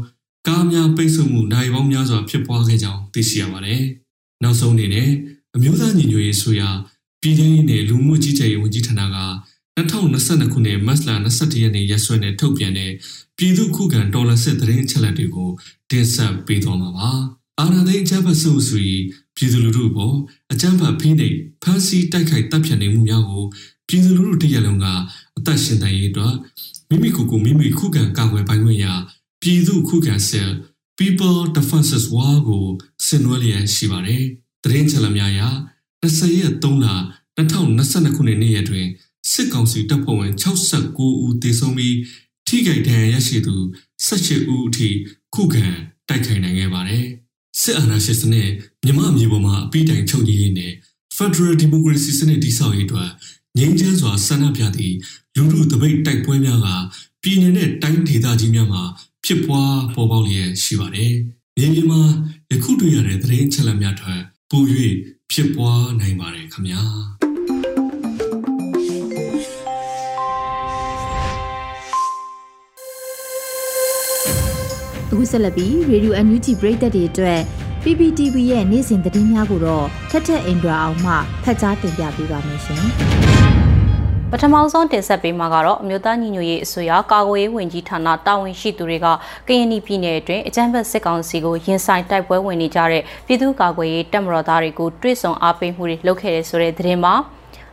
ကားများပိတ်ဆို့မှုနိုင်ပေါင်းများစွာဖြစ်ပွားခဲ့ကြောင်းသိရှိရပါတယ်။နောက်ဆုံးအနေနဲ့အမျိုးသားညီညွတ်ရေးဆိုရာပြည်ထောင်စုနဲ့လူမှုကြီးကြပ်ရေးဝန်ကြီးဌာနက2022ခုနှစ်မတ်လ22ရက်နေ့ရက်စွဲနဲ့ထုတ်ပြန်တဲ့ ပြည်သူ့ခုခံဒေါ်လာစစ်သတင်းအချက်အလက်တွေကိုတင်ဆက်ပေးသွားမှာပါ။အာဏာသိမ်းအကြမ်းဖက်ဆုဆိုပြီးပြည်သူလူထုပေါ်အကြမ်းဖက်ဖိနှိပ်ဖမ်းဆီးတိုက်ခိုက်တပ်ဖြတ်နေမှုများကိုပြည်သူလူထုတရက်လုံးကအသက်ရှင်တန်ရေးအတွက်မိမိကိုယ်ကိုမိမိခုခံကာကွယ်ပိုင်ခွင့်ရပြည်သူခုခံစစ် People Defenses War ကိုဆင်နွှဲလျက်ရှိပါတယ်။တရင်ချက်လက်များအရ20ရက်3လ2022ခုနှစ်နေ့ရက်တွင်စစ်ကောင်စီတပ်ဖွဲ့ဝင်69ဦးသေဆုံးပြီး ထိခိုက်ဒဏ်ရာရရှိသူ18ဦးအထိခုခံတိုက်ခိုက်နိုင်ခဲ့ပါတယ်။စစ်အာဏာရှင်စနစ်မြမအမျိုးပေါ်မှာအပိတိုင်ချုပ်ကြီးရင်းနဲ့ Federal Democracy စနစ်တည်ဆောက်ရေးအတွက်ငြိမ်းချမ်းစွာဆန္ဒပြသည့်လူထုတပိတ်တိုက်ပွဲများကပြည်내နဲ့တိုင်းဒေသကြီးများမှာဖြစ်ပွားပေါ်ပေါက်လျက်ရှိပါတယ်။မြေပြင်မှာယခုတွေ့ရတဲ့သတင်းချက်လက်များထက်ပို၍ဖြစ်ပွားနိုင်ပါတယ်ခင်ဗျာ။ ခုဆက်လက်ပြီး Radio NUG ပရိသတ်တွေအတွက် PPTV ရဲ့နေ့စဉ်သတင်းများကိုတော့ထက်ထက်အင်ဒရာအောင်မှဖတ်ကြားတင်ပြပေးပါမယ်ရှင်။ပထမဆုံးတင်ဆက်ပေးမှာကတော့အမျိုးသားညီညွတ်ရေးအစိုးရကာကွယ်ရေးဝန်ကြီးဌာနတာဝန်ရှိသူတွေကကရင်ပြည်နယ်အတွင်းအကြမ်းဖက်စစ်ကောင်စီကိုရင်ဆိုင်တိုက်ပွဲဝင်နေကြတဲ့ပြည်သူ့ကာကွယ်ရေးတပ်မတော်သားတွေကိုတွစ်ဆုံအားပေးမှုတွေလုပ်ခဲ့တဲ့ဆိုတဲ့သတင်းမှာ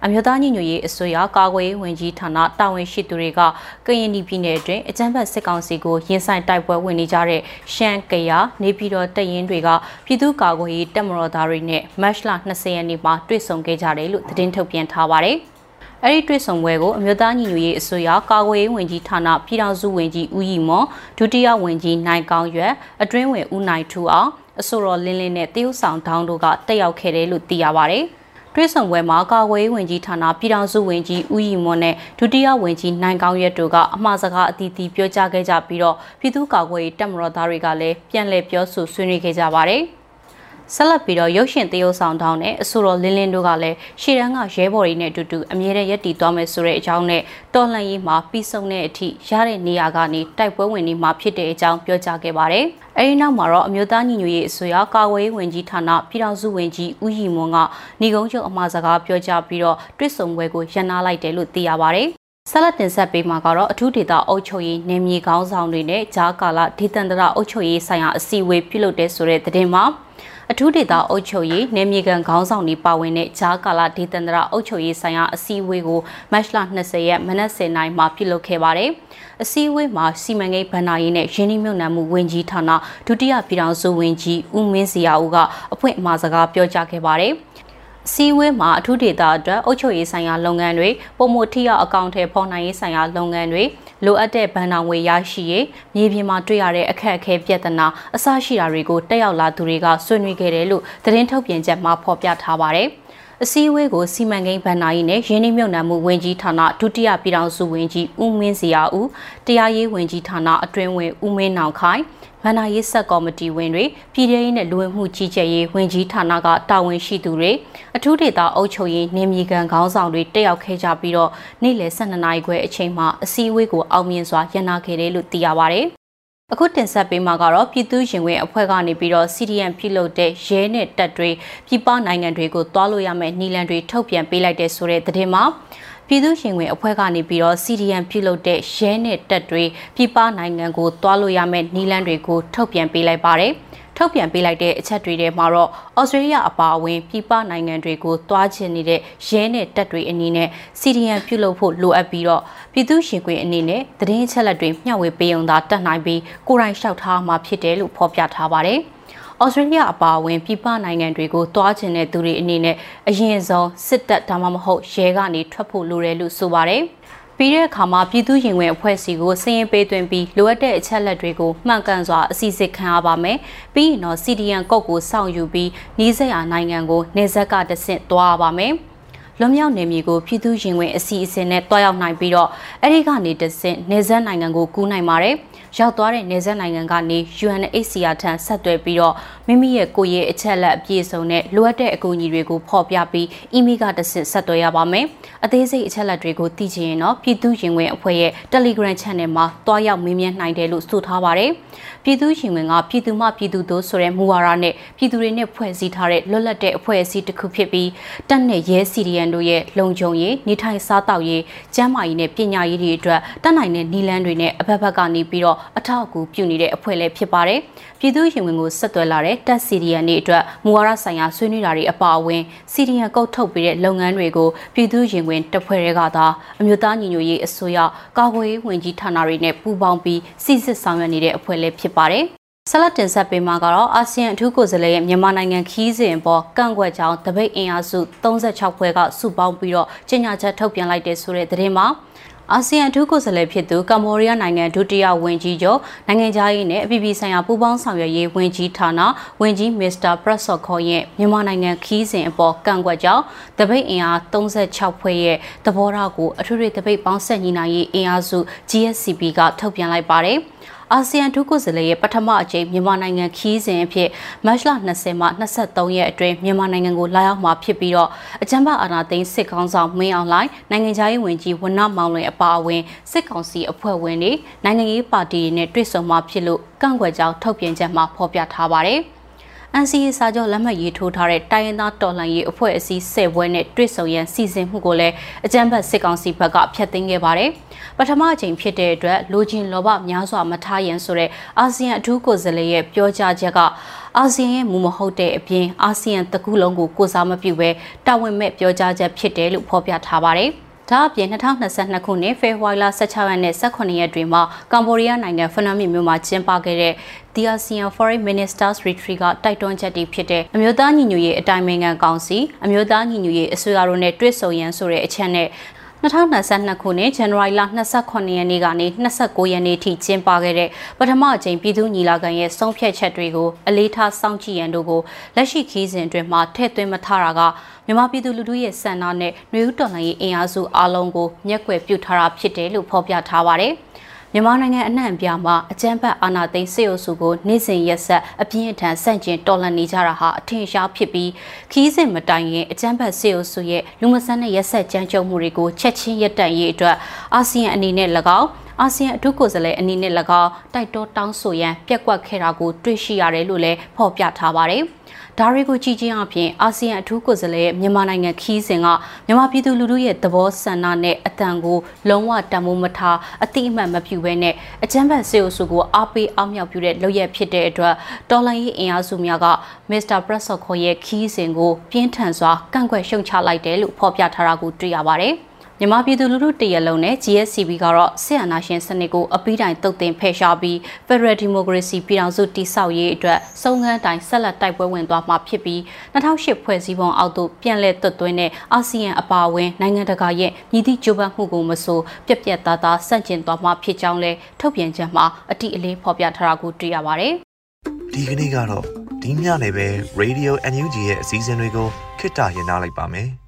အမျိုးသားညီညွတ်ရေးအစိုးရကာကွယ်ရေးဝန်ကြီးဌာနတာဝန်ရှိသူတွေကကရင်ပြည်နယ်အတွင်းအကြမ်းဖက်စစ်ကောင်စီကိုရင်ဆိုင်တိုက်ပွဲဝင်နေကြတဲ့ရှမ်းကရနေပြည်တော်တပ်ရင်းတွေကပြည်သူ့ကာကွယ်ရေးတပ်မတော်သားတွေနဲ့မတ်လ20ရက်နေ့မှာတွေ့ဆုံခဲ့ကြတယ်လို့သတင်းထုတ်ပြန်ထားပါတယ်။အဲ့ဒီတွေ့ဆုံပွဲကိုအမျိုးသားညီညွတ်ရေးအစိုးရကာကွယ်ရေးဝန်ကြီးဌာနပြည်ထောင်စုဝန်ကြီးဦးရီမွန်ဒုတိယဝန်ကြီးနိုင်ကောင်းရွက်အတွင်းဝင်ဦးနိုင်ထူအောင်အစိုးရလင်းလင်းနဲ့တရုတ်ဆောင်တောင်းတို့ကတက်ရောက်ခဲ့တယ်လို့သိရပါဗျ။ တွဲဆောင်ပွဲမှာကာကွယ်ရေးဝန်ကြီးဌာနပြည်ထောင်စုဝန်ကြီးဦးရီမွန်နဲ့ဒုတိယဝန်ကြီးနိုင်ကောင်းရက်တို့ကအမှားစကားအသီးသီးပြောကြားခဲ့ကြပြီးတော့ပြည်သူ့ကာကွယ်ရေးတပ်မတော်သားတွေကလည်းပြန်လည်ပြောဆိုဆွေးနွေးခဲ့ကြပါတယ်။ ဆက်လက်ပြီးတော့ရုပ်ရှင်တရုပ်ဆောင်တောင်းနဲ့အဆိုတော်လင်းလင်းတို့ကလည်းရှေ့တန်းကရဲဘော်တွေနဲ့အတူတူအမြဲတမ်းရက်တည်သွားမယ်ဆိုတဲ့အကြောင်းနဲ့တော်လှန်ရေးမှာပြီးဆုံးတဲ့အထိရတဲ့နေရာကနေတိုက်ပွဲဝင်နေမှာဖြစ်တဲ့အကြောင်းပြောကြားခဲ့ပါတယ်။အဲဒီနောက်မှာတော့အမျိုးသားညီညွတ်ရေးအစိုးရကာကွယ်ရေးဝန်ကြီးဌာနပြည်ထောင်စုဝန်ကြီးဦးရီမွန်ကညီကုန်းချုပ်အမှာစကားပြောကြားပြီးတော့တွစ်ဆုံပွဲကိုရန်နာလိုက်တယ်လို့သိရပါဗျ။ဆက်လက်တင်ဆက်ပေးမှာကတော့အထူးဒေသအုပ်ချုပ်ရေးနေမြေကောင်းဆောင်တွေနဲ့ဂျားကာလဒေသန္တရအုပ်ချုပ်ရေးဆိုင်ရာအစည်းအဝေးပြုလုပ်တဲ့ဆိုတဲ့သတင်းမှာ အထူးဒေသအုပ်ချုပ်ရေးနယ်မြေကန်ခေါင်းဆောင်တွေပါဝင်တဲ့ဂျားကာလာဒေသန္တရအုပ်ချုပ်ရေးဆိုင်ရာအစည်းအဝေးကိုမတ်လ20ရက်မနက်10:00နာရီမှာပြုလုပ်ခဲ့ပါတယ်။အစည်းအဝေးမှာစီမံကိန်းဗဏ္ဍာရေးနဲ့ရင်းနှီးမြှုပ်နှံမှုဝန်ကြီးဌာနဒုတိယပြည်ထောင်စုဝန်ကြီးဦးမင်းစရာဦးကအဖွင့်အမှာစကားပြောကြားခဲ့ပါတယ်။စီဝေးမှာအထူးဒေသအတွက်အုပ်ချုပ်ရေးဆိုင်ရာလုပ်ငန်းတွေပုံမထိရောက်အကောင့်ထဲဖော်နိုင်ရေးဆိုင်ရာလုပ်ငန်းတွေ လိုအပ်တဲ့ဗန်နာငွေရရှိရေးမြေပြင်မှာတွေ့ရတဲ့အခက်အခဲပြဿနာအစရှိတာတွေကိုတက်ရောက်လာသူတွေကဆွေးနွေးခဲ့တယ်လို့သတင်းထုတ်ပြန်ချက်မှာဖော်ပြထားပါတယ်။အစည်းအဝေးကိုစီမံကိန်းဗန်နာယီနဲ့ရင်းနှီးမြှုပ်နှံမှုဝန်ကြီးဌာနဒုတိယပြည်ထောင်စုဝန်ကြီးဦးမင်းစရာဦးတရားရေးဝန်ကြီးဌာနအတွင်းဝင်ဦးမင်းနောင်ခိုင် ဗန္နာရေးဆက်ကော်မတီဝင်တွေပြည်ထရေးနဲ့လူဝင်မှုကြီးကြပ်ရေးဝန်ကြီးဌာနကတာဝန်ရှိသူတွေအထူးဒေသအုပ်ချုပ်ရေးနေမြေကန်ခေါင်းဆောင်တွေတက်ရောက်ခဲ့ကြပြီးတော့နေ့လယ်12နာရီခွဲအချိန်မှာအစည်းအဝေးကိုအောင်မြင်စွာရန်နာခဲ့တယ်လို့သိရပါဗျ။အခုတင်ဆက်ပေးမှာကတော့ပြည်သူ့ရင်ဝင်အဖွဲ့ကနေပြီးတော့ CDN ပြုလုပ်တဲ့ရဲနဲ့တပ်တွေပြည်ပနိုင်ငံတွေကိုတွားလို့ရမယ့်နီလန်တွေထုတ်ပြန်ပေးလိုက်တဲ့ဆိုတဲ့သတင်းမှာ ပြည်သူ့ရှင်ဝင်အဖွဲ့ကနေပြီးတော့ CDN ပြုလုပ်တဲ့ရဲနဲ့တပ်တွေပြည်ပနိုင်ငံကိုတွားလို့ရမယ့်နီလန်းတွေကိုထုတ်ပြန်ပေးလိုက်ပါတယ်။ထထုတ်ပြန်ပေးလိုက်တဲ့အချက်တွေထဲမှာတော့ဩစတြေးလျအပါအဝင်ပြည်ပနိုင်ငံတွေကိုတွားချင်နေတဲ့ရဲနဲ့တပ်တွေအနေနဲ့စီဒီယန်ပြုလုပ်ဖို့လိုအပ်ပြီးတော့ပြည်သူရှင်ခွင်အနေနဲ့သတင်းအချက်လက်တွေမျှဝေပေးုံသာတတ်နိုင်ပြီးကိုယ်တိုင်လျှောက်ထားမှာဖြစ်တယ်လို့ဖော်ပြထားပါတယ်။ ဩစတြေးလျအပါအဝင်ပြည်ပနိုင်ငံတွေကိုတွားချင်တဲ့သူတွေအနေနဲ့အရင်ဆုံးစစ်တပ်ဒါမှမဟုတ်ရဲကနေထွက်ဖို့လိုတယ်လို့ဆိုပါတယ်။ပြီးတဲ့အခါမှာပြည်သူရင်ဝင်အဖွဲ့အစည်းကိုစည်ရင်ပေးသွင်းပြီးလိုအပ်တဲ့အချက်လက်တွေကိုမှန်ကန်စွာအစီအစဉ်ခံရပါမယ်။ပြီးရင်တော့ CDN ကုတ်ကိုစောင့်ယူပြီးနှီးစက်ရနိုင်ငံကိုနေဆက်ကတဆင့်သွားပါမယ်။ လွန်မြောက်နေမြေကိုပြည်သူရင်ဝင်အစီအစဉ်နဲ့တွားရောက်နိုင်ပြီးတော့အဲ့ဒီကနေတဆင့်နေဆက်နိုင်ငံကိုကူးနိုင်ပါတယ်။ရောက်သွားတဲ့နေဆက်နိုင်ငံကနေ UNHCR ထံဆက်သွယ်ပြီးတော့မိမိရဲ့ကိုယ်ရေးအချက်လက်အပြည့်စုံနဲ့လိုအပ်တဲ့အကူအညီတွေကိုဖော်ပြပြီးအီးမေးလ်ကတစ်ဆင့်ဆက်သွယ်ရပါမယ်။အသေးစိတ်အချက်လက်တွေကိုသိချင်ရင်တော့ပြည်သူရင်ဝင်အဖွဲ့ရဲ့ Telegram Channel မှာတွားရောက်မေးမြန်းနိုင်တယ်လို့ဆိုထားပါတယ်။ပြည်သူရင်ဝင်ကပြည်သူမှပြည်သူတို့ဆိုတဲ့မူဝါဒနဲ့ပြည်သူတွေနဲ့ဖွဲ့စည်းထားတဲ့လွတ်လပ်တဲ့အဖွဲ့အစည်းတစ်ခုဖြစ်ပြီးတပ်နဲ့ရဲ CDN တို့ရဲ့လုံခြုံရေးနေထိုင်စားတောက်ရေးကျန်းမာရေးနဲ့ပညာရေးတွေအတွက်တက်နိုင်တဲ့နည်းလမ်းတွေနဲ့အဘက်ဘက်ကနေပြီးတော့အထောက်အကူပြုနေတဲ့အဖွဲ့လည်းဖြစ်ပါတယ်။ပြည်သူ့ရင်ဝင်ကိုဆက်သွယ်လာတဲ့တက်စီဒီယန်တွေအတွက်မူဝါဒဆိုင်ရာဆွေးနွေးတာတွေအပါအဝင်စီဒီယန်ကုတ်ထုတ်ပေးတဲ့လုပ်ငန်းတွေကိုပြည်သူ့ရင်ဝင်တပ်ဖွဲ့တွေကသာအမျိုးသားညီညွတ်ရေးအစိုးရကာကွယ်ရေးဝန်ကြီးဌာနတွေနဲ့ပူးပေါင်းပြီးစီစစ်ဆောင်ရွက်နေတဲ့အဖွဲ့လည်းဖြစ်ပါတယ်။ ဆလတ်တင်ဆက်ပေးမှာကတော့အာဆီယံအထူးကိုယ်စားလှယ်ရဲ့မြန်မာနိုင်ငံခီးစဉ်ပေါ်ကန့်ကွက်ကြောင်းတပိတ်အင်အားစု36ဖွဲ့ကစုပေါင်းပြီးတော့ကြေညာချက်ထုတ်ပြန်လိုက်တဲ့ဆိုတဲ့သတင်းမှာအာဆီယံအထူးကိုယ်စားလှယ်ဖြစ်သူကမ္ဘောဒီးယားနိုင်ငံဒုတိယဝန်ကြီးချုပ်နိုင်ငံခြားရေးနဲ့အပြည်ပြည်ဆိုင်ရာပူးပေါင်းဆောင်ရွက်ရေးဝန်ကြီးဌာနဝန်ကြီးမစ္စတာပရက်ဆော့ခေါ်ရဲ့မြန်မာနိုင်ငံခီးစဉ်အပေါ်ကန့်ကွက်ကြောင်းတပိတ်အင်အား36ဖွဲ့ရဲ့သဘောထားကိုအထူးထူးတပိတ်ပေါင်းဆက်ညီနိုင်ရေးအင်အားစု GSCP ကထုတ်ပြန်လိုက်ပါတယ်။ အာဆီယံဒုကိုယ်စားလှယ်ရဲ့ပထမအကြိမ်မြန်မာနိုင်ငံခီးစဉ်အဖြစ်မတ်လ20မှ23ရက်အတွင်းမြန်မာနိုင်ငံကိုလာရောက်မှာဖြစ်ပြီးတော့အကြံဖအာဏာသိမ်းစစ်ကောင်ဆောင်မင်းအောင်လှိုင်နိုင်ငံခြားရေးဝန်ကြီးဝနမောင်လွင်အပါအဝင်စစ်ကောင်စီအဖွဲ့ဝင်တွေနိုင်ငံရေးပါတီတွေနဲ့တွေ့ဆုံမှာဖြစ်လို့ကန့်ကွက်ကြောင်းထုတ်ပြန်ချက်မှာဖော်ပြထားပါတယ်။ NCA စာချုပ်လက်မှတ်ရေးထိုးထားတဲ့တိုင်းရင်းသားတော်လှန်ရေးအဖွဲ့အစည်း၁၀ဘွဲနဲ့တွဲဆုံရန်စီစဉ်မှုကိုလည်းအကြံဖတ်စစ်ကောင်စီဘက်ကဖျက်သိမ်းခဲ့ပါတယ်။ပထမအကြိမ်ဖြစ်တဲ့အတွက်လိုချင်လောဘများစွာမထားရန်ဆိုတဲ့အာဆီယံအထူးကိုယ်စားလှယ်ရဲ့ပြောကြားချက်ကအာဆီယံရဲ့မူမဟုတ်တဲ့အပြင်အာဆီယံတကူလုံးကိုကိုစားမပြုဘဲတာဝန်မဲ့ပြောကြားချက်ဖြစ်တယ်လို့ဖော်ပြထားပါတယ်။ ဒါအပြင်2022ခုနှစ်ဖေဖော်ဝါရီလ16ရက်နဲ့18ရက်တွင်မှကမ္ဘောဒီးယားနိုင်ငံဖနွမ်မြို့မှာကျင်းပခဲ့တဲ့ The ASEAN Foreign Ministers Retreat ကတိုက်တွန်းချက်တွေဖြစ်တဲ့အမျိုးသားညီညွတ်ရေးအတိုင်းအမြံကောင်စီအမျိုးသားညီညွတ်ရေးအစိုးရတို့နဲ့တွဲဆုံရန်ဆိုတဲ့အချက်နဲ့ 2022ခုနှစ်ဇန်နဝါရီလ28ရက်နေ့ကနေ29ရက်နေ့ထိကျင်းပခဲ့တဲ့ပထမအကြိမ်ပြည်သူ့ညီလာခံရဲ့ဆုံးဖြတ်ချက်တွေကိုအလေးထားစောင့်ကြည့်ရန်တို့ကိုလက်ရှိခီးစဉ်အတွင်းမှာထည့်သွင်းမထားတာကမြန်မာပြည်သူလူထုရဲ့စံနာနဲ့နှွေဦးတော်လှန်ရေးအင်အားစုအလုံးကိုမျက်ကွယ်ပြုထားတာဖြစ်တယ်လို့ဖော်ပြထားပါတယ်။ မြန်မာနိုင်ငံအနှံ့အပြားမှာအကြမ်းဖက်အာဏာသိမ်းစစ်အုပ်စုကိုနေ့စဉ်ရက်ဆက်အပြင်းအထန်ဆန့်ကျင်တော်လှန်နေကြတာဟာအထင်ရှားဖြစ်ပြီးခီးစဉ်မတိုင်ရင်အကြမ်းဖက်စစ်အုပ်စုရဲ့လူမဆန်တဲ့ရက်ဆက်ကြမ်းကြုတ်မှုတွေကိုချက်ချင်းရပ်တန့်ရေးအတွက်အာဆီယံအနေနဲ့၎င်းအာဆီယံအထူးကိုယ်စားလှယ်အနေနဲ့၎င်းတိုက်တွန်းတောင်းဆိုရန်ပြက်ကွက်ခဲ့တာကိုတွေ့ရှိရတယ်လို့လည်းဖော်ပြထားပါတယ်။ ဒါတွေကိုကြည့်ချင်းအပြင်အာဆီယံအထူးကိုယ်စားလှယ်ရဲ့မြန်မာနိုင်ငံခီးစဉ်ကမြန်မာပြည်သူလူထုရဲ့သဘောဆန္ဒနဲ့အတန်ကိုလုံးဝတန်မိုးမထားအတိအမှန်မပြုဘဲနဲ့အကြမ်းဖက်စေအုပ်စုကိုအားပေးအောက်မြောက်ပြုတဲ့လုပ်ရက်ဖြစ်တဲ့အတွက်တော်လှန်ရေးအင်အားစုများကမစ္စတာပရက်ဆော့ခေါ်ရဲ့ခီးစဉ်ကိုပြင်းထန်စွာကန့်ကွက်ရှုံချလိုက်တယ်လို့ဖော်ပြထားတာကိုတွေ့ရပါတယ်။ မြန်မာပြည်သူလူထုတရက်လုံးနဲ့ GSCB ကတော့စစ်အာဏာရှင်စနစ်ကိုအပိတိုင်တုတ်တင်ဖယ်ရှားပြီး Federal Democracy ပြည်ထောင်စုတည်ဆောက်ရေးအတွက်စုံစမ်းတိုင်ဆက်လက်တိုက်ပွဲဝင်သွားမှာဖြစ်ပြီး2008ဖွဲ့စည်းပုံအောက်သို့ပြန်လည်သွတ်သွင်းတဲ့အာဆီယံအပါအဝင်နိုင်ငံတကာရဲ့မြည်သည့်ကြိုးပမ်းမှုကိုမဆိုပြက်ပြက်သားသားဆန့်ကျင်သွားမှာဖြစ်ကြောင်းလဲထုတ်ပြန်ချက်မှာအတိအလင်းဖော်ပြထားတာကိုတွေ့ရပါတယ်။ဒီကနေ့ကတော့ဒီညနေပဲ Radio NUG ရဲ့အစည်းအဝေးကိုခਿੱတရရနိုင်ပါမယ်။